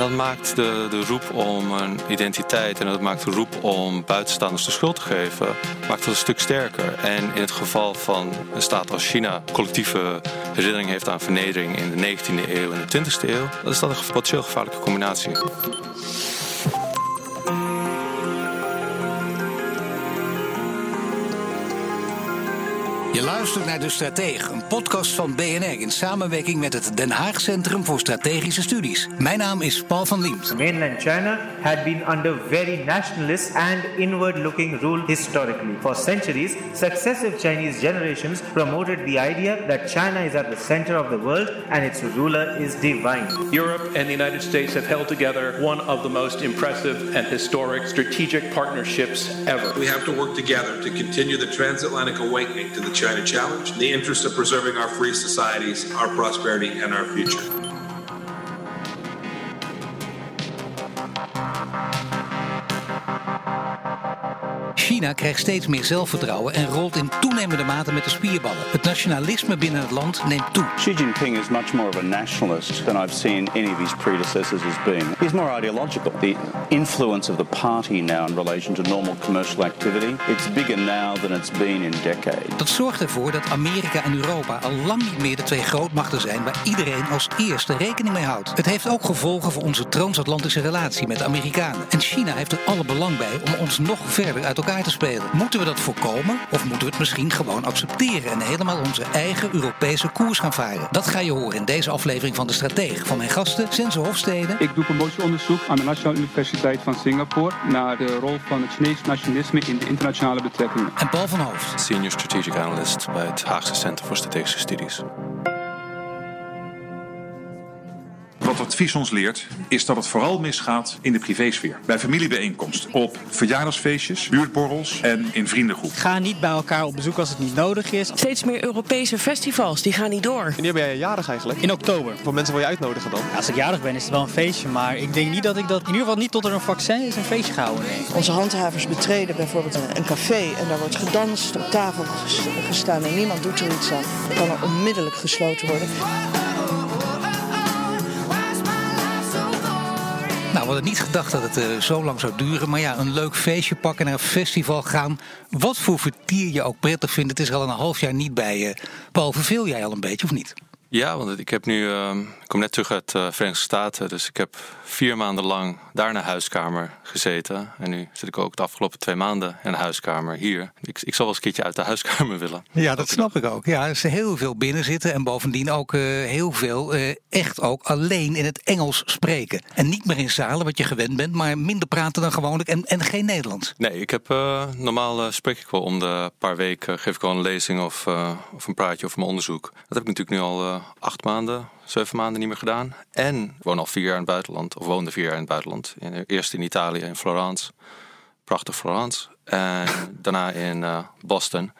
Dat maakt de, de roep om een identiteit en dat maakt de roep om buitenstaanders de schuld te geven, maakt het een stuk sterker. En in het geval van een staat als China collectieve herinnering heeft aan vernedering in de 19e eeuw en de 20e eeuw, dan is dat een potentieel gevaarlijke combinatie. Je luistert naar De Stratege, een podcast van BNR in samenwerking met het Den Haag Centrum voor Strategische Studies. Mijn naam is Paul van Liemt. Mainland China had been under very nationalist and inward-looking rule historically. For centuries, successive Chinese generations promoted the idea that China is at the center of the world and its ruler is divine. Europe and the United States have held together one of the most impressive and historic strategic partnerships ever. We have to work together to continue the transatlantic awakening to the China challenge in the interest of preserving our free societies, our prosperity, and our future. China krijgt steeds meer zelfvertrouwen en rolt in toenemende mate met de spierballen. Het nationalisme binnen het land neemt toe. Xi Jinping is much more of a nationalist than I've seen any of his predecessors as being. He's more ideological. The influence of the party now in relation to normal commercial activity, it's bigger now than it's been in decades. Dat zorgt ervoor dat Amerika en Europa al lang niet meer de twee grootmachten zijn waar iedereen als eerste rekening mee houdt. Het heeft ook gevolgen voor onze transatlantische relatie met de Amerikanen. En China heeft er alle belang bij om ons nog verder uit elkaar te spelen. Moeten we dat voorkomen of moeten we het misschien gewoon accepteren en helemaal onze eigen Europese koers gaan varen? Dat ga je horen in deze aflevering van De Stratege van mijn gasten Sense Hofstede. Ik doe promotieonderzoek aan de Nationale Universiteit van Singapore naar de rol van het Chinese nationalisme in de internationale betrekkingen. En Paul van Hoofd. Senior Strategic Analyst bij het Haagse Centrum voor Strategische Studies. Wat advies ons leert, is dat het vooral misgaat in de privésfeer. Bij familiebijeenkomsten, op verjaardagsfeestjes, buurtborrels en in vriendengroep. Ga niet bij elkaar op bezoek als het niet nodig is. Steeds meer Europese festivals, die gaan niet door. Wanneer ben jij jarig eigenlijk? In oktober. Voor mensen wil je uitnodigen dan? Ja, als ik jarig ben is het wel een feestje, maar ik denk niet dat ik dat, in ieder geval niet tot er een vaccin is, een feestje gehouden. Onze handhavers betreden bijvoorbeeld een café en daar wordt gedanst, op tafel gestaan en niemand doet er iets aan. Dan kan er onmiddellijk gesloten worden. Nou, we hadden niet gedacht dat het uh, zo lang zou duren. Maar ja, een leuk feestje pakken, naar een festival gaan. Wat voor vertier je ook prettig vindt. Het is al een half jaar niet bij je. Paul, verveel jij al een beetje of niet? Ja, want ik heb nu, ik kom net terug uit de uh, Verenigde Staten, dus ik heb vier maanden lang daar naar huiskamer gezeten. En nu zit ik ook de afgelopen twee maanden in een huiskamer hier. Ik, ik zal wel eens een keertje uit de huiskamer willen. Ja, dat snap ik ook. Ja, ze heel veel binnen zitten en bovendien ook uh, heel veel echt ook alleen in het Engels spreken. En niet meer in zalen, wat je gewend bent, maar minder praten dan gewoonlijk en, en geen Nederlands. Nee, ik heb normaal spreek ik wel om de paar weken, geef ik wel een lezing of, of een praatje over mijn onderzoek. Dat heb ik natuurlijk nu al acht maanden, zeven maanden niet meer gedaan. En ik woon al vier jaar in het buitenland, of woonde vier jaar in het buitenland. Eerst in Italië, in Florence. Prachtig Florence. En daarna in uh, Boston.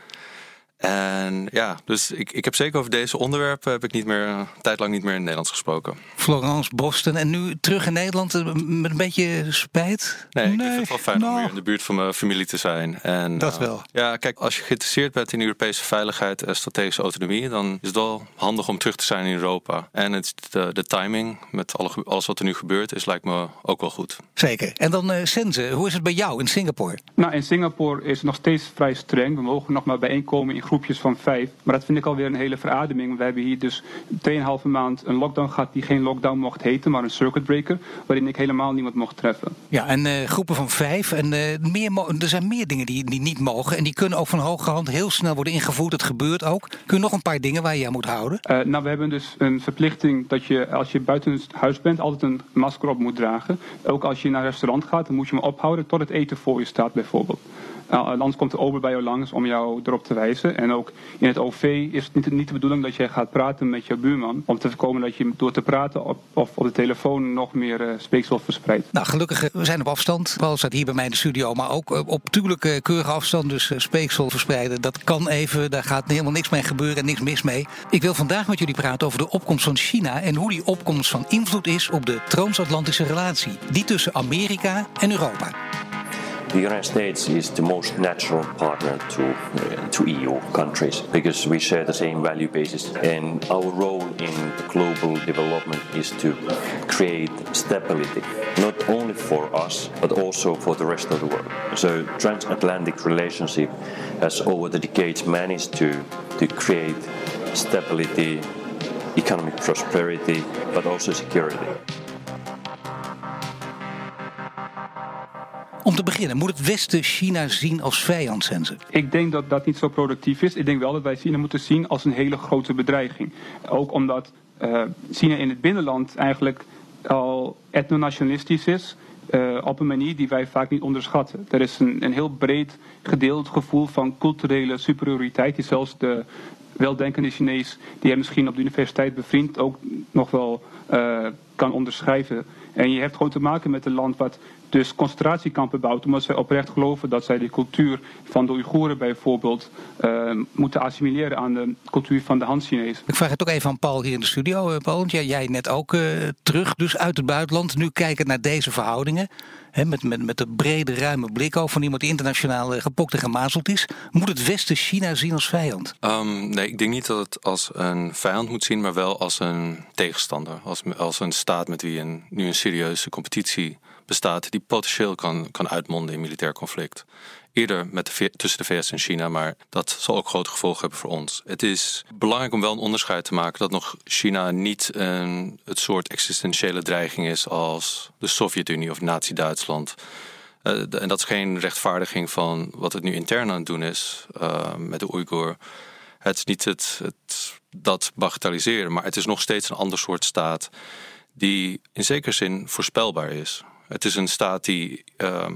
En ja, dus ik, ik heb zeker over deze onderwerpen heb ik niet meer, een tijd lang niet meer in het Nederlands gesproken. Florence, Boston en nu terug in Nederland met een beetje spijt? Nee, nee. ik vind het wel fijn nou. om weer in de buurt van mijn familie te zijn. En, dat wel. Uh, ja, kijk, als je geïnteresseerd bent in Europese veiligheid en strategische autonomie, dan is het wel handig om terug te zijn in Europa. En het, de, de timing met alle, alles wat er nu gebeurt is, lijkt me ook wel goed. Zeker. En dan uh, Sense, hoe is het bij jou in Singapore? Nou, in Singapore is het nog steeds vrij streng. We mogen nog maar bijeenkomen in groepjes van vijf. Maar dat vind ik alweer een hele verademing. We hebben hier dus 2,5 maand een lockdown gehad die geen lockdown mocht heten, maar een circuit breaker, waarin ik helemaal niemand mocht treffen. Ja, en uh, groepen van vijf. En uh, meer er zijn meer dingen die, die niet mogen. En die kunnen ook van hoge hand heel snel worden ingevoerd. Het gebeurt ook. Kun je nog een paar dingen waar je aan moet houden? Uh, nou, we hebben dus een verplichting dat je als je buiten het huis bent altijd een masker op moet dragen. Ook als je naar een restaurant gaat, dan moet je hem ophouden tot het eten voor je staat bijvoorbeeld. Uh, anders komt de ober bij jou langs om jou erop te wijzen. En ook in het OV is het niet, de bedoeling dat jij gaat praten met je buurman. Om te voorkomen dat je door te praten of op de telefoon nog meer uh, speekself verspreidt. Nou, gelukkig we zijn op afstand. Paul staat hier bij mij in de studio, maar ook op natuurlijke keurige afstand. Dus speeksel verspreiden, dat kan even. Daar gaat helemaal niks mee gebeuren en niks mis mee. Ik wil vandaag met jullie praten over de opkomst van China en hoe die opkomst van invloed is op de transatlantische relatie. Die tussen Amerika en Europa. The United States is the most natural partner to uh, to EU countries because we share the same value basis, and our role in global development is to create stability, not only for us but also for the rest of the world. So, transatlantic relationship has over the decades managed to to create stability, economic prosperity, but also security. Om te beginnen, moet het Westen China zien als vijand, Sense? Ik denk dat dat niet zo productief is. Ik denk wel dat wij China moeten zien als een hele grote bedreiging. Ook omdat uh, China in het binnenland eigenlijk al etnonationalistisch is. Uh, op een manier die wij vaak niet onderschatten. Er is een, een heel breed gedeeld gevoel van culturele superioriteit, die zelfs de weldenkende Chinees, die hij misschien op de universiteit bevriend, ook nog wel uh, kan onderschrijven. En je hebt gewoon te maken met een land wat dus concentratiekampen bouwt, omdat zij oprecht geloven dat zij de cultuur van de Oeigoeren bijvoorbeeld uh, moeten assimileren aan de cultuur van de Han-Chinezen. Ik vraag het ook even aan Paul hier in de studio, Paul. Want jij, jij net ook uh, terug, dus uit het buitenland. Nu kijken naar deze verhoudingen. Hè, met, met, met de brede, ruime blik ook van iemand die internationaal uh, gepokt en gemazeld is. Moet het Westen China zien als vijand? Um, nee, ik denk niet dat het als een vijand moet zien, maar wel als een tegenstander. Als, als een staat met wie een, nu een serieuze competitie bestaat die potentieel kan, kan uitmonden in militair conflict. Eerder met tussen de VS en China, maar dat zal ook grote gevolgen hebben voor ons. Het is belangrijk om wel een onderscheid te maken dat nog China niet een, het soort existentiële dreiging is als de Sovjet-Unie of Nazi-Duitsland. Uh, en dat is geen rechtvaardiging van wat het nu intern aan het doen is uh, met de Oeigoer. Het is niet het, het, dat bagatelliseren, maar het is nog steeds een ander soort staat die in zekere zin voorspelbaar is. Het is een staat die uh,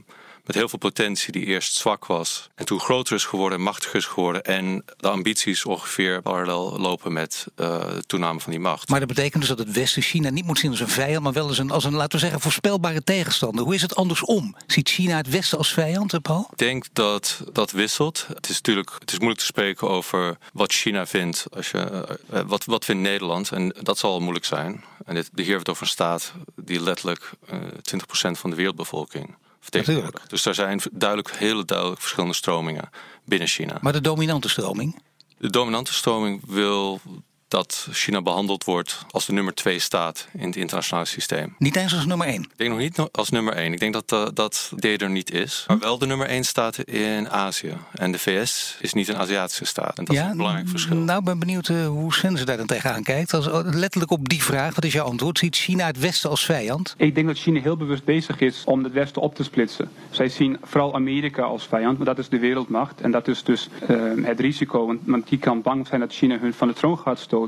met heel veel potentie, die eerst zwak was en toen groter is geworden, machtiger is geworden en de ambities ongeveer parallel lopen met uh, de toename van die macht. Maar dat betekent dus dat het Westen China niet moet zien als een vijand, maar wel als een, als een laten we zeggen, voorspelbare tegenstander. Hoe is het andersom? Ziet China het Westen als vijand, Paul? Ik denk dat dat wisselt. Het is natuurlijk het is moeilijk te spreken over wat China vindt. Als je, uh, wat, wat vindt Nederland? En dat zal moeilijk zijn. En dit, we het over een staat die letterlijk uh, 20% van de wereldbevolking Dus daar zijn duidelijk hele duidelijk verschillende stromingen binnen China. Maar de dominante stroming? De dominante stroming wil dat China behandeld wordt als de nummer twee staat in het internationale systeem. Niet eens als nummer één? Ik denk nog niet als nummer één. Ik denk dat uh, dat idee er niet is. Maar wel de nummer één staat in Azië. En de VS is niet een Aziatische staat. En dat ja, is een belangrijk verschil. Nou, ben benieuwd uh, hoe Sense daar dan tegenaan kijkt. Als, letterlijk op die vraag, wat is jouw antwoord? Ziet China het Westen als vijand? Ik denk dat China heel bewust bezig is om het Westen op te splitsen. Zij zien vooral Amerika als vijand, maar dat is de wereldmacht. En dat is dus uh, het risico. Want, want die kan bang zijn dat China hun van de troon gaat stoten.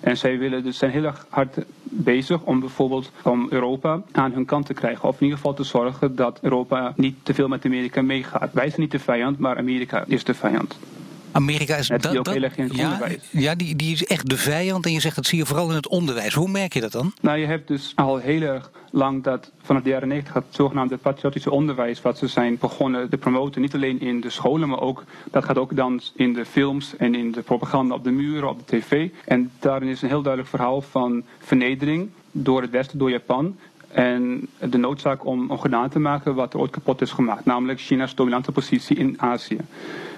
En zij willen dus zijn heel erg hard bezig om bijvoorbeeld om Europa aan hun kant te krijgen. Of in ieder geval te zorgen dat Europa niet te veel met Amerika meegaat. Wij zijn niet de vijand, maar Amerika is de vijand. Amerika is dat, ook heel erg in het ja, onderwijs. Ja, die, die is echt de vijand. En je zegt dat zie je vooral in het onderwijs. Hoe merk je dat dan? Nou, je hebt dus al heel erg lang dat vanaf de jaren 90 het zogenaamde patriotische onderwijs, wat ze zijn begonnen te promoten, niet alleen in de scholen, maar ook dat gaat ook dan in de films en in de propaganda op de muren, op de tv. En daarin is een heel duidelijk verhaal van vernedering door het Westen, door Japan. En de noodzaak om, om gedaan te maken wat er ooit kapot is gemaakt, namelijk China's dominante positie in Azië.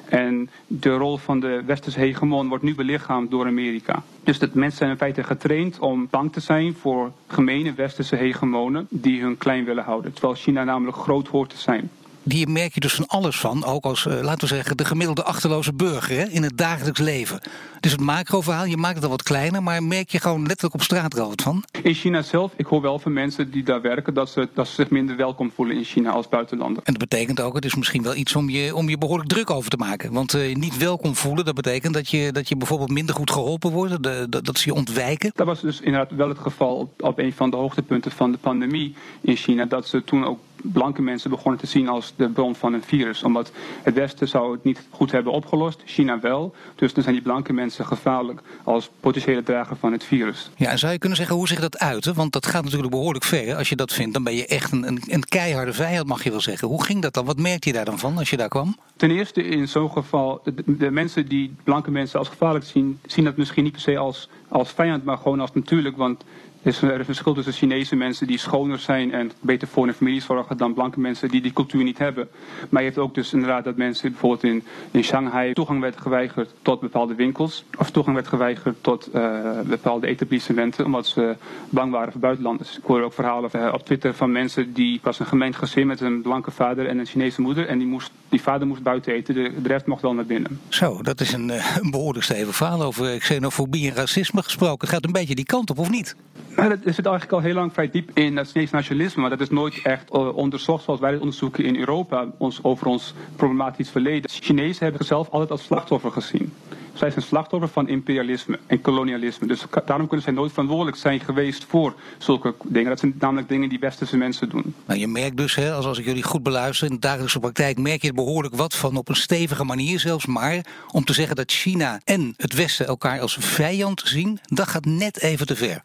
En de rol van de westerse hegemon wordt nu belichaamd door Amerika. Dus dat mensen zijn in feite getraind om bang te zijn voor gemene westerse hegemonen die hun klein willen houden. Terwijl China namelijk groot hoort te zijn. Die merk je dus van alles van, ook als, uh, laten we zeggen, de gemiddelde achterloze burger hè, in het dagelijks leven. Dus het macroverhaal, je maakt het al wat kleiner, maar merk je gewoon letterlijk op straat er wat van? In China zelf, ik hoor wel van mensen die daar werken, dat ze, dat ze zich minder welkom voelen in China als buitenlander. En dat betekent ook, het is misschien wel iets om je, om je behoorlijk druk over te maken. Want uh, niet welkom voelen, dat betekent dat je, dat je bijvoorbeeld minder goed geholpen wordt, de, dat ze je ontwijken. Dat was dus inderdaad wel het geval op, op een van de hoogtepunten van de pandemie in China, dat ze toen ook blanke mensen begonnen te zien als de bron van een virus. Omdat het Westen zou het niet goed hebben opgelost, China wel. Dus dan zijn die blanke mensen gevaarlijk als potentiële drager van het virus. Ja, en zou je kunnen zeggen hoe zich dat uit? Want dat gaat natuurlijk behoorlijk ver. Als je dat vindt, dan ben je echt een, een, een keiharde vijand, mag je wel zeggen. Hoe ging dat dan? Wat merkte je daar dan van als je daar kwam? Ten eerste in zo'n geval, de, de, mensen die blanke mensen als gevaarlijk zien, zien dat misschien niet per se als, als vijand, maar gewoon als natuurlijk. Want is er een verschil tussen Chinese mensen die schoner zijn en beter voor hun familie zorgen dan blanke mensen die die cultuur niet hebben. Maar je hebt ook dus inderdaad dat mensen bijvoorbeeld in, in Shanghai toegang werd geweigerd tot bepaalde winkels. Of toegang werd geweigerd tot uh, bepaalde etablissementen omdat ze bang waren voor buitenlanders. Ik hoor ook verhalen uh, op Twitter van mensen die was een gemengd gezin met een blanke vader en een Chinese moeder. En die, moest, die vader moest buiten eten, de, rest mocht wel naar binnen. Zo, dat is een, uh, een behoorlijk stevig verhaal over xenofobie en racisme gesproken. Gaat een beetje die kant op of niet? Dat zit eigenlijk al heel lang vrij diep in het Chinees nationalisme, maar dat is nooit echt uh, onderzocht zoals wij het onderzoeken in Europa ons, over ons problematisch verleden. Chinezen hebben zichzelf altijd als slachtoffer gezien. Zij zijn slachtoffer van imperialisme en kolonialisme. Dus daarom kunnen zij nooit verantwoordelijk zijn geweest voor zulke dingen. Dat zijn namelijk dingen die westerse mensen doen. Nou, je merkt dus, hè, als, als ik jullie goed beluister, in de dagelijkse praktijk merk je er behoorlijk wat van op een stevige manier zelfs. Maar om te zeggen dat China en het Westen elkaar als vijand zien, dat gaat net even te ver.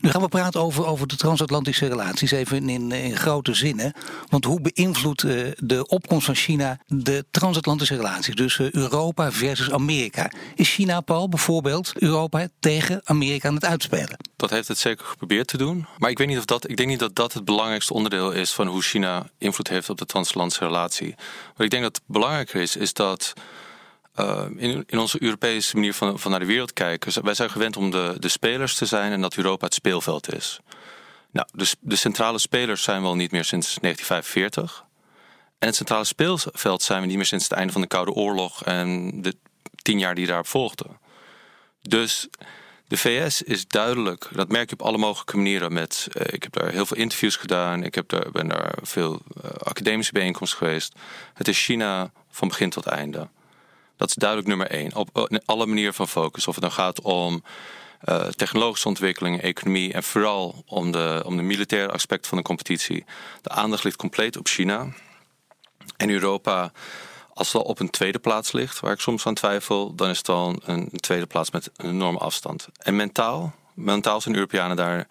Nu gaan we praten over, over de transatlantische relaties, even in, grote zinnen. Want hoe beïnvloedt uh, de opkomst van China de transatlantische relaties? Dus uh, Europa versus Amerika. Is China, Paul, bijvoorbeeld Europa tegen Amerika aan het uitspelen? Dat heeft het zeker geprobeerd te doen. Maar ik, weet niet of dat, ik denk niet dat dat het belangrijkste onderdeel is van hoe China invloed heeft op de transatlantische relatie. Wat ik denk dat belangrijker is, is dat uh, in, in, onze Europese manier van, van naar de wereld kijken. Wij zijn gewend om de, de spelers te zijn en dat Europa het speelveld is. Nou, de, de centrale spelers zijn we al niet meer sinds 1945. En het centrale speelveld zijn we niet meer sinds het einde van de Koude Oorlog en de tien jaar die daarop volgden. Dus de VS is duidelijk, dat merk je op alle mogelijke manieren. Met, uh, ik heb daar heel veel interviews gedaan, ik heb daar, ben daar veel uh, academische bijeenkomsten geweest. Het is China van begin tot einde. Dat is duidelijk nummer één. Op alle manieren van focus. Of het dan gaat om uh, technologische ontwikkeling, economie en vooral om de, om de militaire aspect van de competitie. De aandacht ligt compleet op China. En Europa, als al op een tweede plaats ligt, waar ik soms aan twijfel, dan is het al een, tweede plaats met een enorme afstand. En mentaal, mentaal zijn Europeanen daar,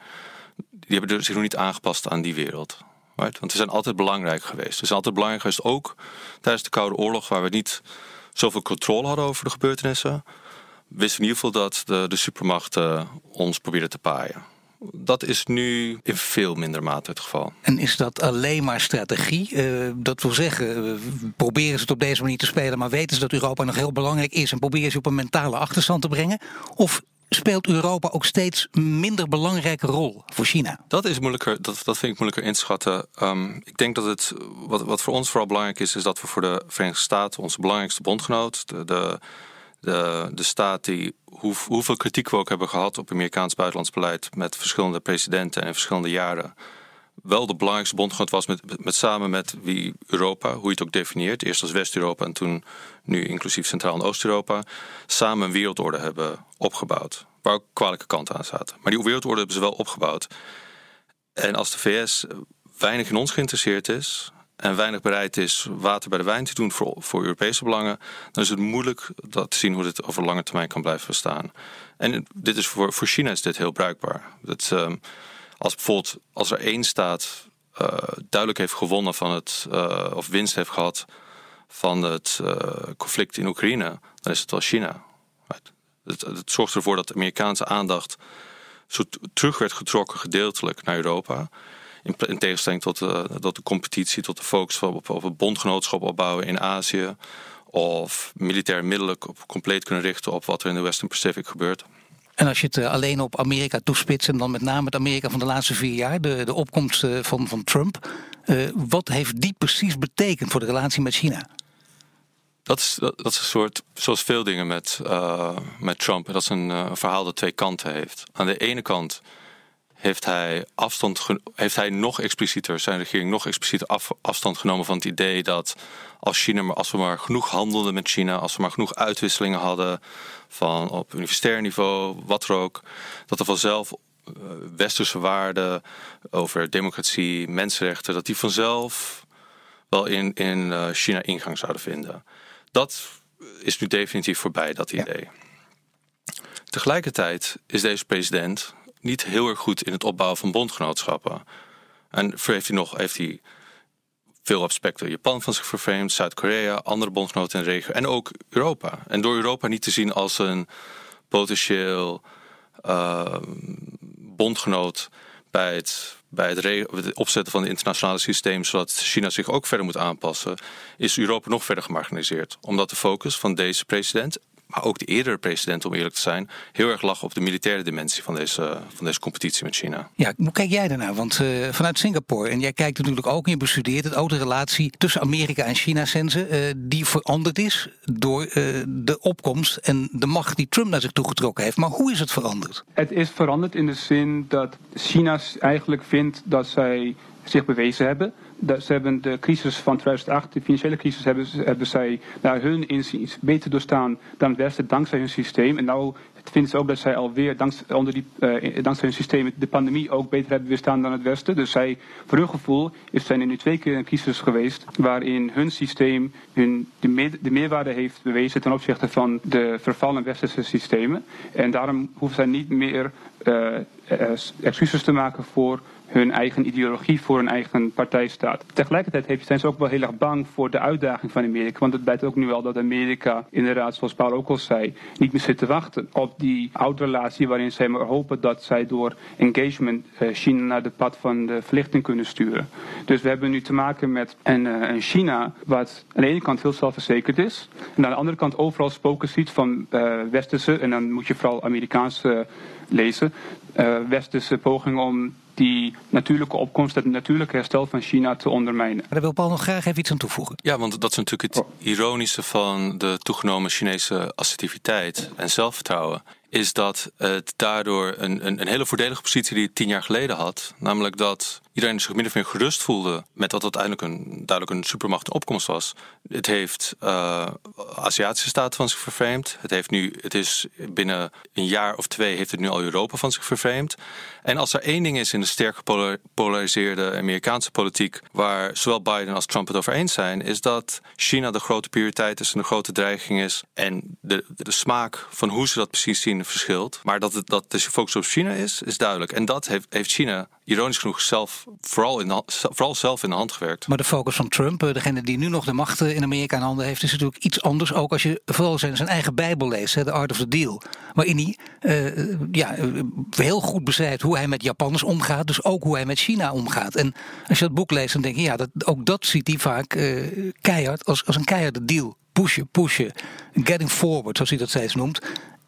die hebben zich nog niet aangepast aan die wereld. Want ze zijn altijd belangrijk geweest. Ze zijn altijd belangrijk geweest, ook tijdens de Koude Oorlog, waar we niet zoveel controle hadden over de gebeurtenissen, wisten in ieder geval dat de, de supermachten ons probeerden te paaien. Dat is nu in veel minder mate het geval. En is dat alleen maar strategie? Uh, dat wil zeggen, uh, proberen ze het op deze manier te spelen, maar weten ze dat Europa nog heel belangrijk is en proberen ze op een mentale achterstand te brengen? Of speelt Europa ook steeds minder belangrijke rol voor China? Dat is moeilijker, dat, dat vind ik moeilijker inschatten. Um, ik denk dat het, wat, wat voor ons vooral belangrijk is, is dat we voor de Verenigde Staten, onze belangrijkste bondgenoot, de, de, de, staat die, hoe, hoeveel kritiek we ook hebben gehad op Amerikaans buitenlands beleid met verschillende presidenten en verschillende jaren, wel de belangrijkste bondgenoot was met, met samen met wie Europa, hoe je het ook definieert, eerst als West-Europa en toen nu inclusief Centraal- en Oost-Europa, samen een wereldorde hebben opgebouwd. Waar ook kwalijke kanten aan zaten. Maar die wereldorde hebben ze wel opgebouwd. En als de VS weinig in ons geïnteresseerd is en weinig bereid is water bij de wijn te doen voor, voor Europese belangen, dan is het moeilijk dat te zien hoe dit over lange termijn kan blijven bestaan. En dit is voor, voor China is dit heel bruikbaar. Dat, um, als bijvoorbeeld als er één staat uh, duidelijk heeft gewonnen van het, uh, of winst heeft gehad van het uh, conflict in Oekraïne, dan is het wel China. Het, het zorgt ervoor dat de Amerikaanse aandacht terug werd getrokken gedeeltelijk naar Europa. In, in tegenstelling tot, uh, tot de competitie, tot de focus op, op het bondgenootschap opbouwen in Azië. Of militair middelen op, compleet kunnen richten op wat er in de Western Pacific gebeurt. En als je het alleen op Amerika toespitst, en dan met name het Amerika van de laatste vier jaar, de, de opkomst van, van Trump. Uh, wat heeft die precies betekend voor de relatie met China? Dat is, dat, is een soort, zoals veel dingen met, met Trump, dat is een verhaal dat twee kanten heeft. Aan de ene kant heeft hij, afstand, heeft hij nog explicieter, zijn regering nog explicieter af, afstand genomen van het idee dat als, China, als we maar genoeg handelden met China, als we maar genoeg uitwisselingen hadden van op universitair niveau, wat er ook, dat er vanzelf uh, westerse waarden over democratie, mensenrechten, dat die vanzelf wel in, in China ingang zouden vinden. Dat is nu definitief voorbij, dat idee. Tegelijkertijd is deze president niet heel erg goed in het opbouwen van bondgenootschappen. En heeft hij nog heeft hij veel aspecten Japan van zich vervreemd, Zuid-Korea, andere bondgenoten in de regio en ook Europa. En door Europa niet te zien als een potentieel uh, bondgenoot bij het, bij het, opzetten van het internationale systeem, zodat China zich ook verder moet aanpassen, is Europa nog verder gemarginaliseerd. Omdat de focus van deze president maar ook de eerdere president, om eerlijk te zijn, heel erg lag op de militaire dimensie van deze, van deze competitie met China. Ja, hoe kijk jij daarnaar? Want uh, vanuit Singapore, en jij kijkt natuurlijk ook en je bestudeert het, ook de relatie tussen Amerika en China, Sense, uh, die veranderd is door uh, de opkomst en de macht die Trump naar zich toe getrokken heeft. Maar hoe is het veranderd? Het is veranderd in de zin dat China eigenlijk vindt dat zij zich bewezen hebben ze hebben de crisis van 2008, de financiële crisis, hebben, zij naar hun inziens beter doorstaan dan het Westen dankzij hun systeem. En nou vinden ze ook dat zij alweer dankzij, onder die, uh, dankzij hun systeem de pandemie ook beter hebben weerstaan dan het Westen. Dus zij, voor hun gevoel is zijn er nu twee keer een crisis geweest waarin hun systeem hun, de, de meerwaarde heeft bewezen ten opzichte van de vervallen westerse systemen. En daarom hoeven zij niet meer uh, excuses te maken voor hun eigen ideologie voor hun eigen partij staat. Tegelijkertijd zijn ze ook wel heel erg bang voor de uitdaging van Amerika. Want het blijkt ook nu wel dat Amerika, inderdaad, zoals Paul ook al zei, niet meer zit te wachten op die oude relatie waarin zij maar hopen dat zij door engagement eh, China naar de pad van de verlichting kunnen sturen. Dus we hebben nu te maken met een, eh, een China wat aan de ene kant heel zelfverzekerd is. En aan de andere kant overal spoken ziet van uh, westerse, en dan moet je vooral Amerikaanse lezen, uh, westerse pogingen om die natuurlijke opkomst, het natuurlijke herstel van China te ondermijnen. Daar wil Paul nog graag even iets aan toevoegen. Ja, want dat is natuurlijk het ironische van de toegenomen Chinese assertiviteit en zelfvertrouwen is dat het daardoor een, een, een, hele voordelige positie die het tien jaar geleden had. Namelijk dat iedereen zich min of meer gerust voelde met dat het uiteindelijk een, duidelijk een supermacht opkomst was. Het heeft uh, Aziatische staten van zich vervreemd. Het, heeft nu, het is binnen een jaar of twee heeft het nu al Europa van zich vervreemd. En als er één ding is in de sterk gepolariseerde Amerikaanse politiek, waar zowel Biden als Trump het over eens zijn, is dat China de grote prioriteit is en de grote dreiging is. En de, de smaak van hoe ze dat precies zien verschilt. Maar dat, het, dat de focus op China is, is duidelijk. En dat heeft, heeft China ironisch genoeg zelf vooral, in vooral zelf in de hand gewerkt. Maar de focus van Trump, eh, degene die nu nog de macht in Amerika in handen heeft, is natuurlijk iets anders. Ook als je vooral zijn, zijn eigen Bijbel leest, The Art of the Deal. Waarin hij uh, ja, heel goed beschrijft hoe hij met Japanners omgaat. Dus ook hoe hij met China omgaat. En als je dat boek leest, dan denk je, ja, dat, ook dat ziet hij vaak keihard als, als een keiharde deal pushen, pushen, getting forward, zoals hij dat steeds noemt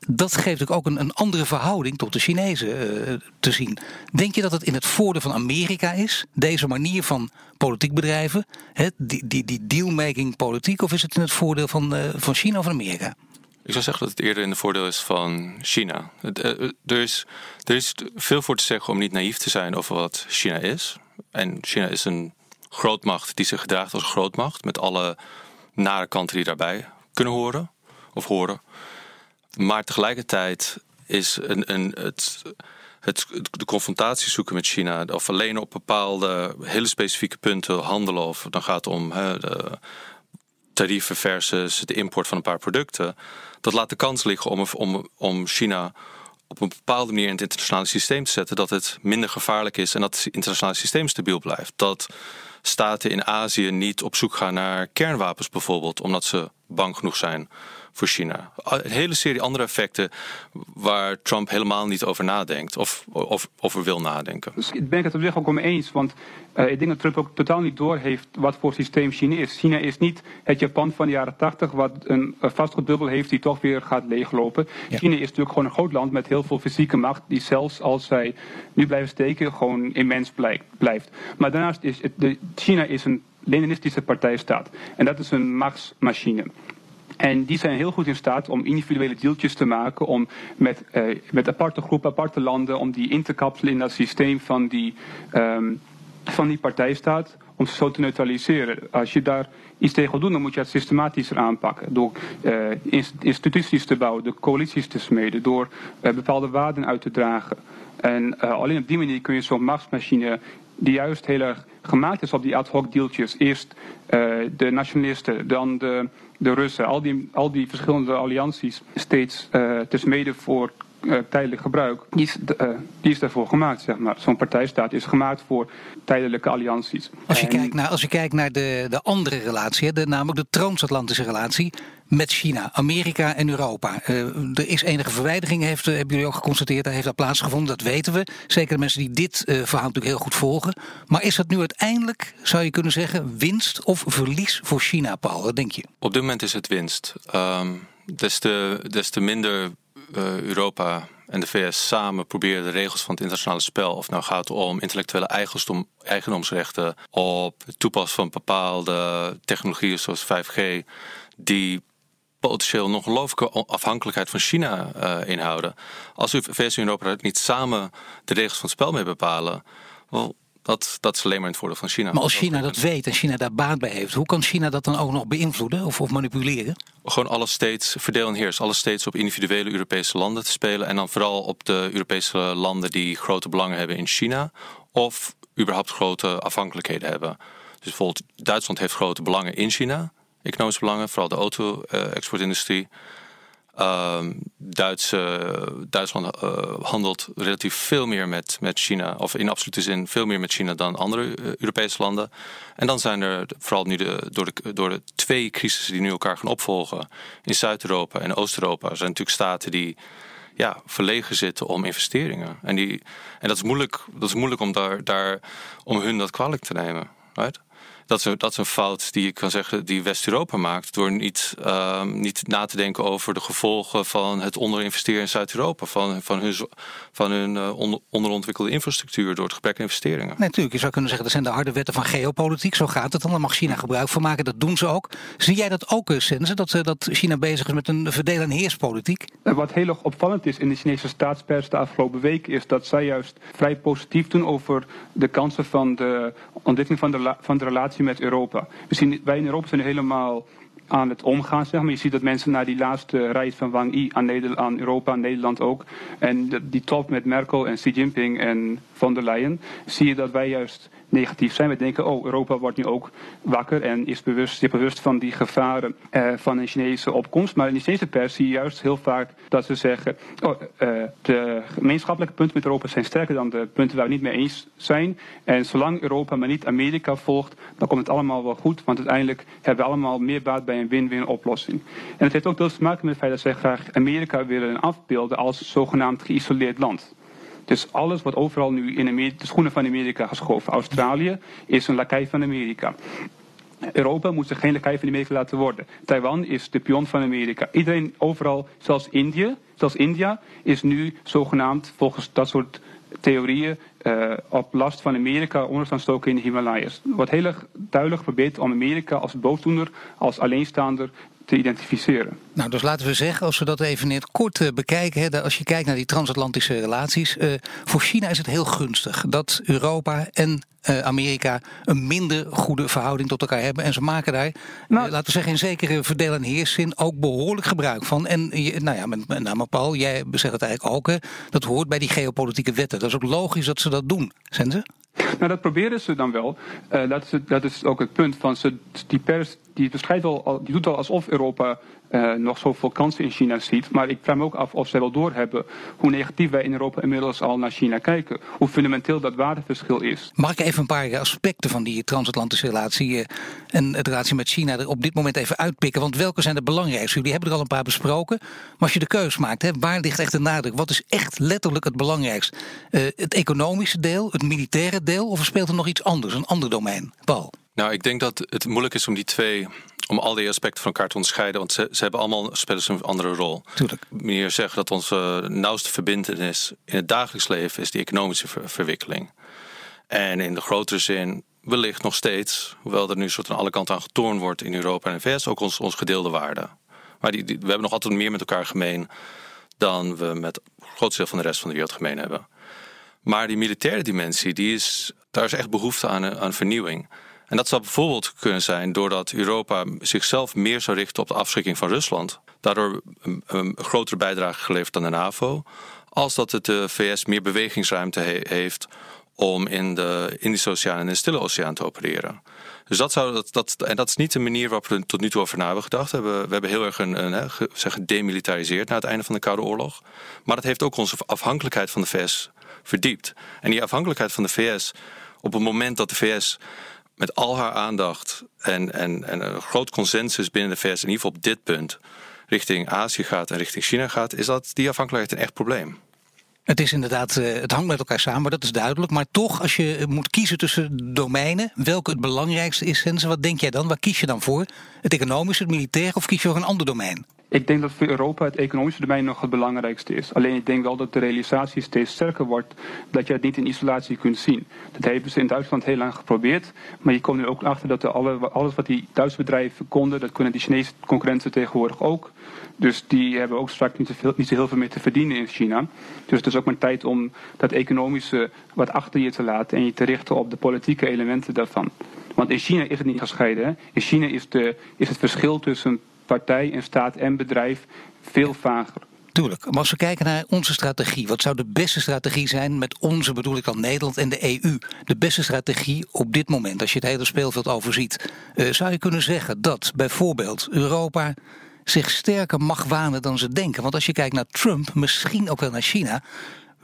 dat geeft ook een, een andere verhouding tot de Chinezen uh, te zien. Denk je dat het in het voordeel van Amerika is, deze manier van politiek bedrijven, die, die, die dealmaking politiek, of is het in het voordeel van, uh, van China of van Amerika? Ik zou zeggen dat het eerder in het voordeel is van China. Uh, er, is, er is veel voor te zeggen om niet naïef te zijn over wat China is. En China is een grootmacht die zich gedraagt als grootmacht, met alle nare kanten die daarbij kunnen horen of horen. Maar tegelijkertijd is een, een, het, het, de confrontatie zoeken met China, of alleen op bepaalde hele specifieke punten handelen, of dan gaat het om de tarieven versus de import van een paar producten, dat laat de kans liggen om, om, om China op een bepaalde manier in het internationale systeem te zetten, dat het minder gevaarlijk is en dat het internationale systeem stabiel blijft. Dat staten in Azië niet op zoek gaan naar kernwapens bijvoorbeeld, omdat ze bang genoeg zijn voor China. Een hele serie andere effecten waar Trump helemaal niet over nadenkt of, of over wil nadenken. Dus ik ben het op zich ook om eens, want uh, ik denk dat Trump ook totaal niet doorheeft wat voor systeem China is. China is niet het Japan van de jaren 80, wat een vastgoedbubbel heeft die toch weer gaat leeglopen. China is natuurlijk gewoon een groot land met heel veel fysieke macht, die zelfs als zij nu blijven steken, gewoon immens blijft. Maar daarnaast is het, de, China is een Leninistische partijstaat. En dat is een machtsmachine. En die zijn heel goed in staat om individuele deeltjes te maken, om met, uh, met aparte groepen, aparte landen, om die in te kapselen in dat systeem van die, um, van die partijstaat. Om ze zo te neutraliseren. Als je daar iets tegen wil doen, dan moet je het systematischer aanpakken. Door uh, instituties te bouwen, door coalities te smeden, door uh, bepaalde waarden uit te dragen. En uh, alleen op die manier kun je zo'n machtsmachine, die juist heel erg gemaakt is op die ad hoc deeltjes. Eerst de nationalisten, dan de, de Russen, al die, al die verschillende allianties steeds te smeden voor uh, tijdelijk gebruik, die is, uh, die is daarvoor gemaakt, zeg maar. Zo'n partijstaat is gemaakt voor tijdelijke allianties. Als je, kijkt, naar, als je kijkt naar de, de andere relatie, de, namelijk de transatlantische relatie met China, Amerika en Europa. Uh, er is enige verwijdering, heeft, hebben jullie ook geconstateerd, daar heeft dat plaatsgevonden, dat weten we. Zeker de mensen die dit verhaal natuurlijk heel goed volgen. Maar is dat nu uiteindelijk, zou je kunnen zeggen, winst of verlies voor China, Paul? Wat denk je? Op dit moment is het winst. Um, des, te, des te minder Europa en de VS samen proberen de regels van het internationale spel, of nou gaat om intellectuele eigendom, eigendomsrechten, op het toepassen van bepaalde technologieën zoals 5G, die potentieel nog ongelooflijke afhankelijkheid van China uh, inhouden. Als de VS en Europa niet samen de regels van het spel mee bepalen, wel, dat, dat is alleen maar in het voordeel van China. Maar als China dat weet en China daar baat bij heeft, hoe kan China dat dan ook nog beïnvloeden of, of manipuleren? Gewoon alles steeds verdeel en heers. Alles steeds op individuele Europese landen te spelen. En dan vooral op de Europese landen die grote belangen hebben in China. Of überhaupt grote afhankelijkheden hebben. Dus bijvoorbeeld Duitsland heeft grote belangen in China. Economische belangen, vooral de auto-exportindustrie. Duitse, Duitsland uh, handelt relatief veel meer met, met China, of in absolute zin veel meer met China dan andere uh, Europese landen. En dan zijn er vooral nu de, door, de, door de twee crisissen die nu elkaar gaan opvolgen, in Zuid-Europa en Oost-Europa, zijn natuurlijk staten die ja, verlegen zitten om investeringen. En, die, en dat, is moeilijk, dat is moeilijk om, daar, daar, om hun dat kwalijk te nemen. Right? Dat is, een, dat is een fout die ik kan zeggen die West-Europa maakt. Door niet, uh, niet na te denken over de gevolgen van het onderinvesteren in Zuid-Europa. Van, van hun, van hun uh, onder, onderontwikkelde infrastructuur door het gebrek aan investeringen. Nee, natuurlijk. Je zou kunnen zeggen dat zijn de harde wetten van geopolitiek. Zo gaat het dan. Daar mag China gebruik van maken. Dat doen ze ook. Zie jij dat ook, Sense? Dat, uh, dat China bezig is met een verdeel- en heerspolitiek? Wat heel erg opvallend is in de Chinese staatspers de afgelopen week... is dat zij juist vrij positief doen over de kansen van de ontwikkeling van de, van de relatie met Europa. We zien, wij in Europa zijn helemaal aan het omgaan. Zeg maar. Je ziet dat mensen na die laatste reis van Wang Yi aan, Nederland, Europa, aan Nederland ook. En die top met Merkel en Xi Jinping en von der Leyen. Zie je dat wij juist negatief zijn. We denken, oh, Europa wordt nu ook wakker en is bewust, is bewust van die gevaren uh, van een Chinese opkomst. Maar in de Chinese pers zie je juist heel vaak dat ze zeggen, oh, uh, de gemeenschappelijke punten met Europa zijn sterker dan de punten waar we niet mee eens zijn. En zolang Europa maar niet Amerika volgt, dan komt het allemaal wel goed. Want uiteindelijk hebben we allemaal meer baat bij een win-win oplossing. En het heeft ook deels te maken met het feit dat zij graag Amerika willen afbeelden als zogenaamd geïsoleerd land. Dus alles wat overal nu in de schoenen van Amerika geschoven. Australië is een lakij van Amerika. Europa moet zich geen lakij van Amerika laten worden. Taiwan is de pion van Amerika. Iedereen overal, zelfs India, zelfs India, is nu zogenaamd volgens dat soort theorieën uh, op last van Amerika onder stoken in de Himalayas. Wordt heel erg duidelijk geprobeerd om Amerika als boosdoener, als alleenstaander te identificeren. Nou, dus laten we zeggen, als we dat even in het kort uh, bekijken, hè, als je kijkt naar die transatlantische relaties, uh, voor China is het heel gunstig dat Europa en uh, Amerika een minder goede verhouding tot elkaar hebben. En ze maken daar, nou, laten we zeggen, in zekere verdeel- en heerszin ook behoorlijk gebruik van. En nou ja, met, met name Paul, jij zegt het eigenlijk ook, hè, dat hoort bij die geopolitieke wetten. Dat is ook logisch dat ze dat doen, zijn ze? Nou, dat proberen ze dan wel. Uh, dat, is, dat is ook het punt van ze, die pers die, beschrijft al, die doet al alsof Europa uh, nog zoveel kansen in China ziet. Maar ik vraag me ook af of zij wel doorhebben hoe negatief wij in Europa inmiddels al naar China kijken. Hoe fundamenteel dat waardeverschil is. Mag ik even een paar aspecten van die transatlantische relatie uh, en de relatie met China er op dit moment even uitpikken? Want welke zijn de belangrijkste? Jullie hebben er al een paar besproken. Maar als je de keus maakt, hè, waar ligt echt de nadruk? Wat is echt letterlijk het belangrijkst? Het economische deel, het militaire deel of speelt er nog iets anders, een ander domein? Paul? Nou, ik denk dat het moeilijk is om die twee om al die aspecten van elkaar te onderscheiden. Want ze, ze hebben allemaal spelen ze een andere rol. Tuurlijk. Meer zeggen dat onze nauwste verbindenis in het dagelijks leven is die economische verwikkeling. En in de grotere zin wellicht nog steeds, hoewel er nu soort aan alle kanten aan getoorn wordt in Europa en de VS, ook ons, ons gedeelde waarden. Maar die, die, we hebben nog altijd meer met elkaar gemeen dan we met het grootste deel van de rest van de wereld gemeen hebben. Maar die militaire dimensie, die is, daar is echt behoefte aan, aan vernieuwing. En dat zou bijvoorbeeld kunnen zijn doordat Europa zichzelf meer zou richten op de afschrikking van Rusland. Daardoor een, een grotere bijdrage geleverd aan de NAVO. Als dat het de VS meer bewegingsruimte heeft om in de Indische Oceaan en de Stille Oceaan te opereren. Dus dat zou dat, dat, en dat is niet de manier waarop we tot nu toe over na hebben gedacht. We hebben, we hebben heel erg een, zeg, gedemilitariseerd na het einde van de Koude Oorlog. Maar dat heeft ook onze afhankelijkheid van de VS verdiept. En die afhankelijkheid van de VS, op het moment dat de VS met al haar aandacht en, en, en een groot consensus binnen de VS, in ieder geval op dit punt, richting Azië gaat en richting China gaat, is dat die afhankelijkheid een echt probleem. Het is inderdaad, eh, het hangt met elkaar samen, dat is duidelijk. Maar toch, als je moet kiezen tussen domeinen, welke het belangrijkste is, wat denk jij dan? Waar kies je dan voor? Het economische, het militair of kies je voor een ander domein? Ik denk dat voor Europa het economische domein nog het belangrijkste is. Alleen ik denk wel dat de realisatie steeds sterker wordt dat je het niet in isolatie kunt zien. Dat hebben ze in Duitsland heel lang geprobeerd. Maar je komt nu ook achter dat alle, alles wat die Duitse bedrijven konden, dat kunnen die Chinese concurrenten tegenwoordig ook. Dus die hebben ook straks niet, niet zo heel veel meer te verdienen in China. Dus het is ook maar tijd om dat economische wat achter je te laten en je te richten op de politieke elementen daarvan. Want in China is het niet gescheiden. In China is, de, is het verschil tussen partij en staat en bedrijf veel vager. Tuurlijk. Maar als we kijken naar onze strategie, wat zou de beste strategie zijn met onze, bedoel ik dan Nederland en de EU? De beste strategie op dit moment, als je het hele speelveld overziet, uh, zou je kunnen zeggen dat bijvoorbeeld Europa zich sterker mag wanen dan ze denken. Want als je kijkt naar Trump, misschien ook wel naar China,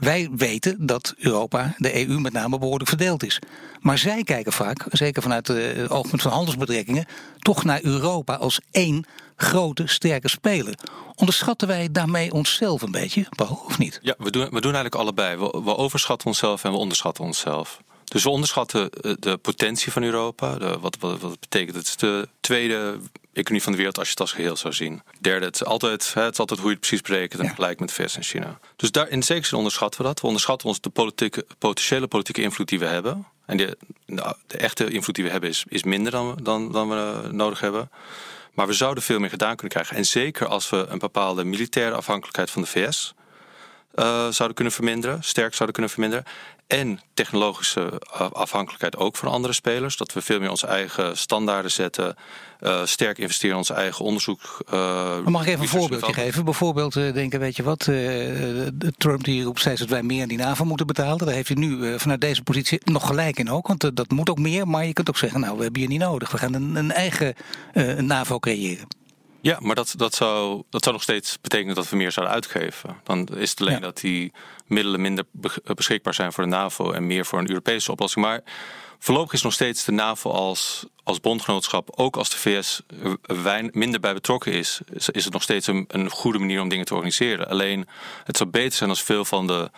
wij weten dat Europa, de EU met name, behoorlijk verdeeld is. Maar zij kijken vaak, zeker vanuit het oogpunt van handelsbetrekkingen, toch naar Europa als één grote, sterke speler. Onderschatten wij daarmee onszelf een beetje, of niet? Ja, we doen, we doen eigenlijk allebei. We, overschatten onszelf en we onderschatten onszelf. Dus we onderschatten eh, de potentie van Europa. Wat, wat, wat betekent het? de tweede economie van de wereld als je het als geheel zou zien. Derde, het is altijd, het is altijd hoe je het precies berekent en ja. gelijk met VS en China. Dus daar in zekere zin onderschatten we dat. We onderschatten ons de politieke, potentiële politieke invloed die we hebben. En de, de, de echte invloed die we hebben is, is minder dan, dan, dan we nodig hebben. Maar we zouden veel meer gedaan kunnen krijgen. En zeker als we een bepaalde militaire afhankelijkheid van de VS uh, zouden kunnen verminderen, sterk zouden kunnen verminderen. En technologische afhankelijkheid ook van andere spelers. Dat we veel meer onze eigen standaarden zetten. Uh, sterk investeren in ons eigen onderzoek. Uh, mag ik even een voorbeeldje geven? Bijvoorbeeld uh, denken, weet je wat, Trump die roept steeds dat wij meer aan die NAVO moeten betalen. Daar heeft hij nu vanuit deze positie nog gelijk in ook. Want dat moet ook meer. Maar je kunt ook zeggen, nou we hebben je niet nodig. We gaan een, een eigen NAVO creëren. Ja, maar dat, dat, zou, dat zou nog steeds betekenen dat we meer zouden uitgeven. Dan is het alleen ja. dat die middelen minder beschikbaar zijn voor de NAVO en meer voor een Europese oplossing. Maar voorlopig is nog steeds de NAVO als, als bondgenootschap, ook als de VS er minder bij betrokken is, is het nog steeds een, een goede manier om dingen te organiseren. Alleen het zou beter zijn als veel van de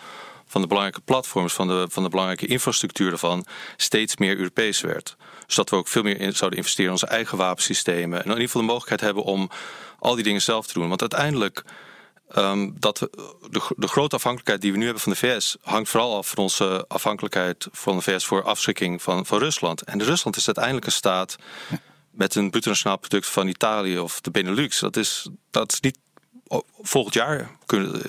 van de belangrijke platforms, van de, van de belangrijke infrastructuur ervan, steeds meer Europees werd. Zodat we ook veel meer in, zouden investeren in onze eigen wapensystemen. En in ieder geval de mogelijkheid hebben om al die dingen zelf te doen. Want uiteindelijk, um, dat de, de grote afhankelijkheid die we nu hebben van de VS, hangt vooral af van onze afhankelijkheid van de VS voor afschrikking van, van Rusland. En Rusland is uiteindelijk een staat met een bruto nationaal product van Italië of de Benelux. Dat is, dat is niet volgend jaar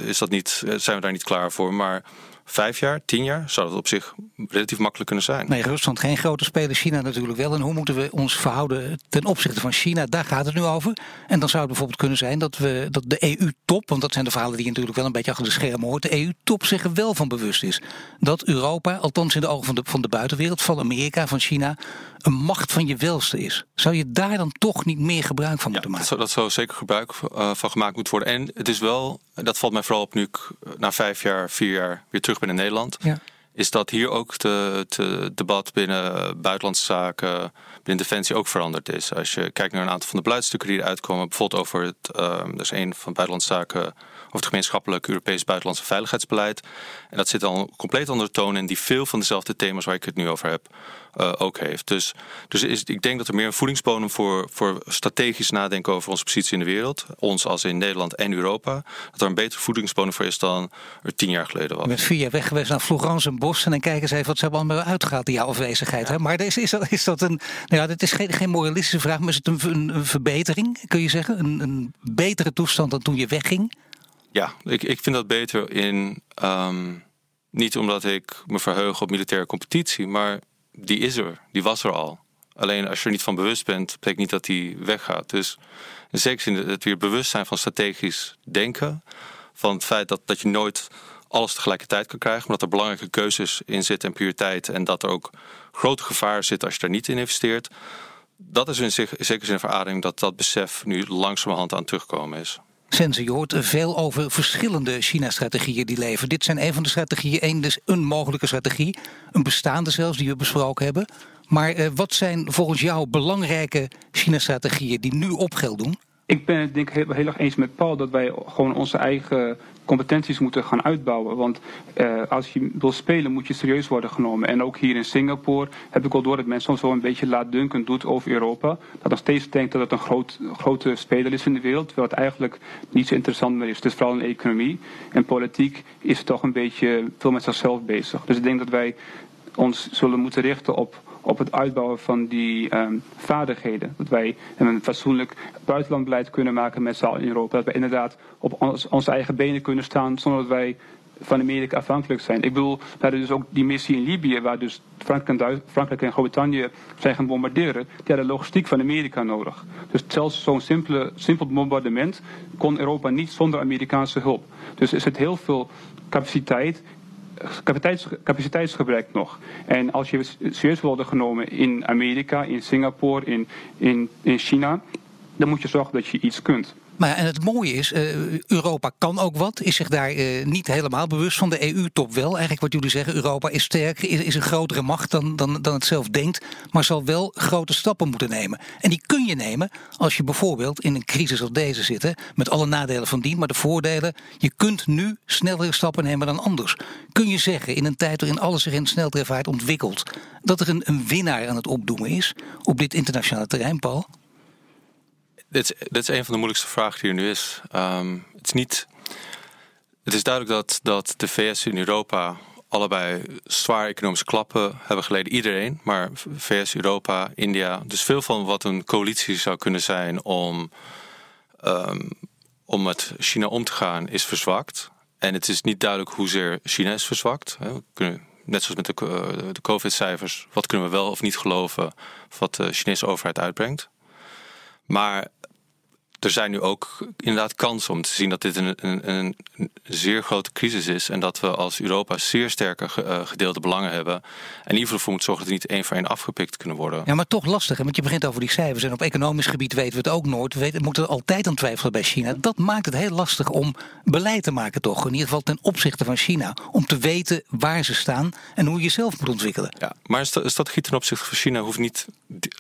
is dat niet, zijn we daar niet klaar voor. Maar vijf jaar, tien jaar, zou dat op zich relatief makkelijk kunnen zijn. Nee, Rusland geen grote speler, China natuurlijk wel. En hoe moeten we ons verhouden ten opzichte van China? Daar gaat het nu over. En dan zou het bijvoorbeeld kunnen zijn dat, we, dat de EU-top, want dat zijn de verhalen die je natuurlijk wel een beetje achter de schermen hoort, de EU-top zich er wel van bewust is. Dat Europa, althans in de ogen van de, van de buitenwereld, van Amerika, van China, een macht van je welste is. Zou je daar dan toch niet meer gebruik van moeten maken? Dat zou, dat zou zeker gebruik uh, van gemaakt moeten worden. En het is wel, dat valt mij vooral op nu ik na vijf jaar, vier jaar weer terug ben in Nederland. Ja. Is dat hier ook het debat binnen buitenlandse zaken, binnen Defensie ook veranderd is. Als je kijkt naar een aantal van de beleidstukken die eruit komen, bijvoorbeeld over het, uh, er is een van buitenlandse zaken over het gemeenschappelijk Europees buitenlandse veiligheidsbeleid. En dat zit al een compleet andere toon in die veel van dezelfde thema's waar ik het nu over heb uh, ook heeft. Dus, dus is, ik denk dat er meer een voedingsbodem voor, voor strategisch nadenken over onze positie in de wereld, ons als in Nederland en Europa, dat er een betere voedingsbodem voor is dan er tien jaar geleden was. Je bent vier jaar weg geweest naar Florence en Bos en dan kijken ze even wat ze hebben allemaal uitgehaald, die jouw afwezigheid. Ja. Hè? Maar is, is, dat, is dat een, nou ja, dit is geen, geen moralistische vraag, maar is het een, een, een verbetering, kun je zeggen? Een, een betere toestand dan toen je wegging? Ja, ik, ik vind dat beter in. Um, niet omdat ik me verheug op militaire competitie, maar die is er, die was er al. Alleen als je er niet van bewust bent, betekent niet dat die weggaat. Dus in zekere zin het weer bewust zijn van strategisch denken. Van het feit dat, dat je nooit alles tegelijkertijd kan krijgen. Maar dat er belangrijke keuzes in zitten en prioriteit. En dat er ook grote gevaar zit als je daar niet in investeert. Dat is in zekere zin een verademing dat dat besef nu langzamerhand aan terugkomen is. Sense, je hoort veel over verschillende China-strategieën die leven. Dit zijn een van de strategieën, één dus een mogelijke strategie, een bestaande zelfs die we besproken hebben. Maar eh, wat zijn volgens jou belangrijke China-strategieën die nu op geld doen? Ik ben het denk ik heel, heel erg eens met Paul dat wij gewoon onze eigen competenties moeten gaan uitbouwen. Want uh, als je wil spelen moet je serieus worden genomen. En ook hier in Singapore heb ik al door dat men soms wel een beetje laatdunkend doet over Europa. Dat nog steeds denkt dat het een groot, grote speler is in de wereld. Terwijl het eigenlijk niet zo interessant meer is. Het is vooral in economie. En politiek is toch een beetje veel met zichzelf bezig. Dus ik denk dat wij ons zullen moeten richten op op het uitbouwen van die um, vaardigheden. Dat wij een fatsoenlijk buitenlandbeleid kunnen maken met z'n in Europa. Dat wij inderdaad op ons, onze eigen benen kunnen staan zonder dat wij van Amerika afhankelijk zijn. Ik bedoel, we dus ook die missie in Libië, waar dus Frankrijk en, Groot-Brittannië zijn gaan bombarderen. Die hadden logistiek van Amerika nodig. Dus zelfs zo'n simpel bombardement kon Europa niet zonder Amerikaanse hulp. Dus is het heel veel capaciteit capaciteits, capaciteitsgebrek nog. En als je serieus worden genomen in Amerika, in Singapore, in, in, in China, dan moet je zorgen dat je iets kunt. Maar en het mooie is, uh, Europa kan ook wat, is zich daar uh, niet helemaal bewust van. De EU-top wel. Eigenlijk wat jullie zeggen, Europa is sterker, is, een grotere macht dan, dan, dan het zelf denkt, maar zal wel grote stappen moeten nemen. En die kun je nemen als je bijvoorbeeld in een crisis als deze zit, met alle nadelen van die, maar de voordelen. Je kunt nu snellere stappen nemen dan anders. Kun je zeggen, in een tijd waarin alles zich in sneltreinvaart ontwikkelt, dat er een, een winnaar aan het opdoemen is op dit internationale terrein, Paul? Dit, is, een van de moeilijkste vragen die er nu is. Um, het is niet. Het is duidelijk dat, dat de VS en Europa allebei zwaar economische klappen hebben geleden. Iedereen, maar VS, Europa, India. Dus veel van wat een coalitie zou kunnen zijn om, um, om met China om te gaan, is verzwakt. En het is niet duidelijk hoezeer China is verzwakt. Kunnen, net zoals met de, eh, de COVID-cijfers, wat kunnen we wel of niet geloven wat de Chinese overheid uitbrengt. Maar er zijn nu ook inderdaad kansen om te zien dat dit een, een, een zeer grote crisis is. En dat we als Europa zeer sterke eh, gedeelde belangen hebben. En in ieder geval voor moeten zorgen dat die niet één voor één afgepikt kunnen worden. Ja, maar toch lastig. Hè? Want je begint over die cijfers. En op economisch gebied weten we het ook nooit. We weten, moeten altijd aan twijfelen bij China. Dat maakt het heel lastig om beleid te maken, toch? In ieder geval ten opzichte van China. Om te weten waar ze staan en hoe je jezelf moet ontwikkelen. Ja, maar een strategie ten opzichte van China hoeft niet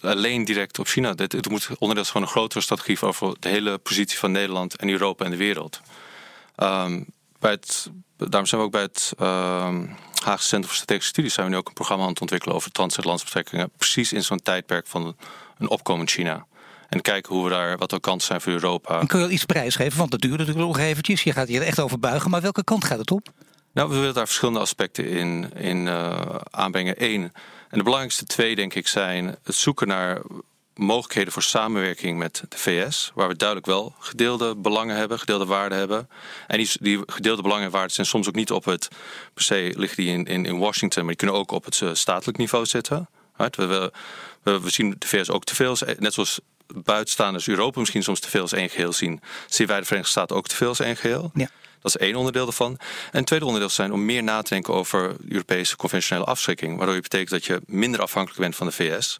alleen direct op China. Het moet onderdeel van een grotere strategie over de hele positie van Nederland en Europa en de wereld. Um, bij het, daarom zijn we ook bij het um, Haagse Centrum voor Strategische Studies zijn we nu ook een programma aan het ontwikkelen over transatlantische betrekkingen. Precies in zo'n tijdperk van een opkomend China. En kijken hoe we daar, wat er kansen zijn voor Europa. En kun je wel iets prijsgeven? Want dat duurt natuurlijk nog eventjes. Je gaat hier echt over buigen. Maar welke kant gaat het op? Nou, we willen daar verschillende aspecten in, in uh, aanbrengen. Eén, en de belangrijkste twee denk ik zijn het zoeken naar mogelijkheden voor samenwerking met de VS, waar we duidelijk wel gedeelde belangen hebben, gedeelde waarden hebben. En die, die gedeelde belangen en waarden zijn soms ook niet op het, per se liggen die in, in, in Washington, maar die kunnen ook op het uh, statelijk niveau zitten. Right? We, we, we, zien de VS ook te veel, net zoals buitenstaanders Europa misschien soms te veel als één geheel zien, zien wij de Verenigde Staten ook te veel als één geheel. Ja. Dat is één onderdeel ervan. En het tweede onderdeel zijn om meer na te denken over Europese conventionele afschrikking. Waardoor je betekent dat je minder afhankelijk bent van de VS.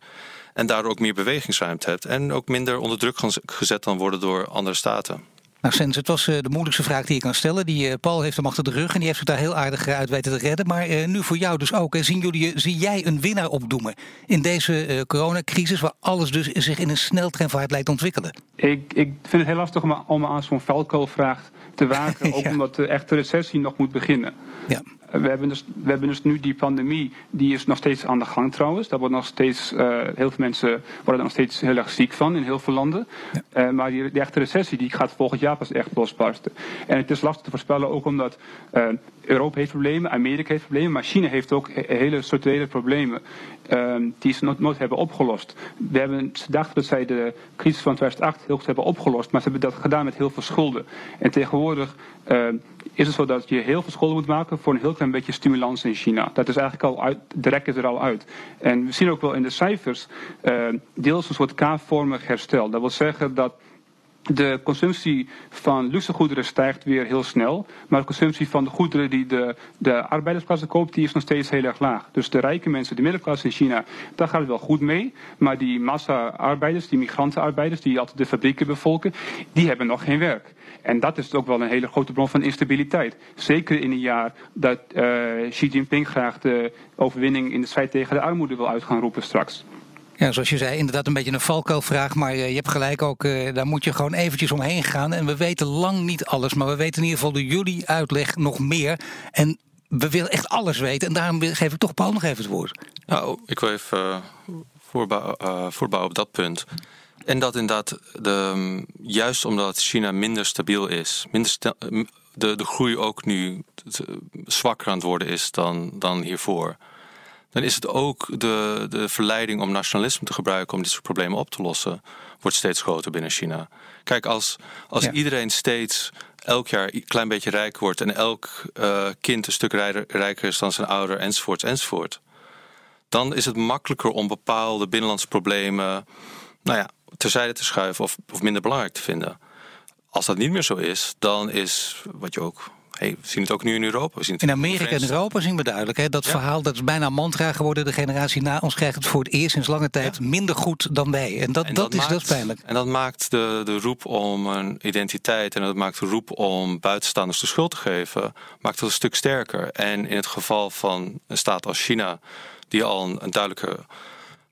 En daardoor ook meer bewegingsruimte hebt. En ook minder onder druk gezet kan worden door andere staten. Nou, Sens, het was uh, de moeilijkste vraag die je kan stellen. Die, uh, Paul heeft hem achter de rug en die heeft zich daar heel aardig uit weten te redden. Maar uh, nu voor jou dus ook. Zien jullie, zie jij een winnaar opdoemen in deze coronacrisis, waar alles dus zich in een sneltreinvaart lijkt te ontwikkelen? Ik, ik vind het heel lastig om, om aan zo'n vuilkoolvraag te wagen. Ook omdat de echte recessie nog moet beginnen. Ja. We hebben, dus, we hebben dus nu die pandemie, die is nog steeds aan de gang trouwens. Daar wordt nog steeds, uh, heel veel mensen worden er nog steeds heel erg ziek van in heel veel landen. Ja. Uh, maar die, die, echte recessie die gaat volgend jaar pas echt losbarsten. En het is lastig te voorspellen ook omdat uh, Europa heeft problemen, Amerika heeft problemen, maar China heeft ook hele structurele problemen die ze nooit, nooit hebben opgelost. We hebben, ze dachten dat zij de crisis van 2008 heel goed hebben opgelost, maar ze hebben dat gedaan met heel veel schulden. En tegenwoordig is het zo dat je heel veel schulden moet maken voor een heel klein een beetje stimulans in China. Dat is eigenlijk al uit, de rek is er al uit. En we zien ook wel in de cijfers uh, deels een soort K-vormig herstel. Dat wil zeggen dat de consumptie van luxe goederen stijgt weer heel snel. Maar de consumptie van de goederen die de, de arbeidersklasse koopt, die is nog steeds heel erg laag. Dus de rijke mensen, de middenklasse in China, daar gaat het wel goed mee. Maar die massa-arbeiders, die migrantenarbeiders, die altijd de fabrieken bevolken, die hebben nog geen werk. En dat is ook wel een hele grote bron van instabiliteit. Zeker in een jaar dat uh, Xi Jinping graag de overwinning in de strijd tegen de armoede wil uitgaan roepen straks. Ja, zoals je zei, inderdaad een beetje een valkuilvraag. Maar je hebt gelijk ook, uh, daar moet je gewoon eventjes omheen gaan. En we weten lang niet alles, maar we weten in ieder geval door jullie uitleg nog meer. En we willen echt alles weten. En daarom geef ik toch Paul nog even het woord. Nou, ik wil even uh, voorbouwen, uh, voorbouwen op dat punt. En dat inderdaad, de, juist omdat China minder stabiel is, minder de, de groei ook nu zwakker aan het worden is dan, dan hiervoor dan is het ook de, de verleiding om nationalisme te gebruiken om dit soort problemen op te lossen, wordt steeds groter binnen China. Kijk, als, als iedereen steeds elk jaar een klein beetje rijker wordt en elk uh, kind een stuk rijker is dan zijn ouder, enzovoort, enzovoort, dan is het makkelijker om bepaalde binnenlandse problemen nou ja, terzijde te schuiven of, of minder belangrijk te vinden. Als dat niet meer zo is, dan is wat je ook Hey, we zien het ook nu in Europa. We zien het in Amerika en Europa zien we duidelijk. Hè, dat verhaal dat is bijna mantra geworden. De generatie na ons krijgt het voor het eerst sinds lange tijd minder goed dan wij. En dat, dat, is, maakt, dat is pijnlijk. En dat maakt de, de roep om een identiteit en dat maakt de roep om buitenstaanders de schuld te geven, maakt het een stuk sterker. En in het geval van een staat als China, die al een, een duidelijke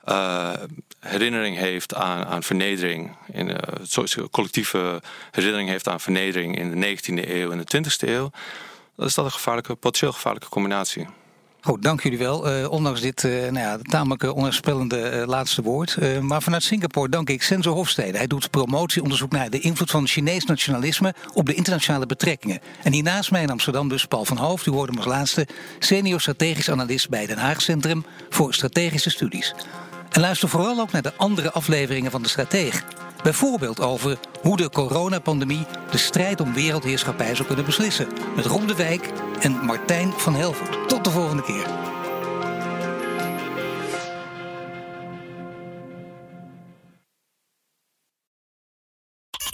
uh, herinnering heeft aan, aan vernedering, in, uh, collectieve herinnering heeft aan vernedering in de 19e eeuw en de 20e eeuw, dan is dat een gevaarlijke, potentieel gevaarlijke combinatie. Goed, dank jullie wel. Uh, ondanks dit nou ja, tamelijk onheilspellende uh, laatste woord. maar vanuit Singapore dank ik Senzo Hofstede. Hij doet promotieonderzoek naar de invloed van Chinees nationalisme op de internationale betrekkingen. En hiernaast mij in Amsterdam dus Paul van Hoofd. U hoorde hem als laatste senior strategisch analist bij Den Haag Centrum voor Strategische Studies. En luister vooral ook naar de andere afleveringen van De Strateeg. Bijvoorbeeld over hoe de coronapandemie de strijd om wereldheerschappij zou kunnen beslissen. Met Rob de Wijk en Martijn van Helvoort. Tot de volgende keer.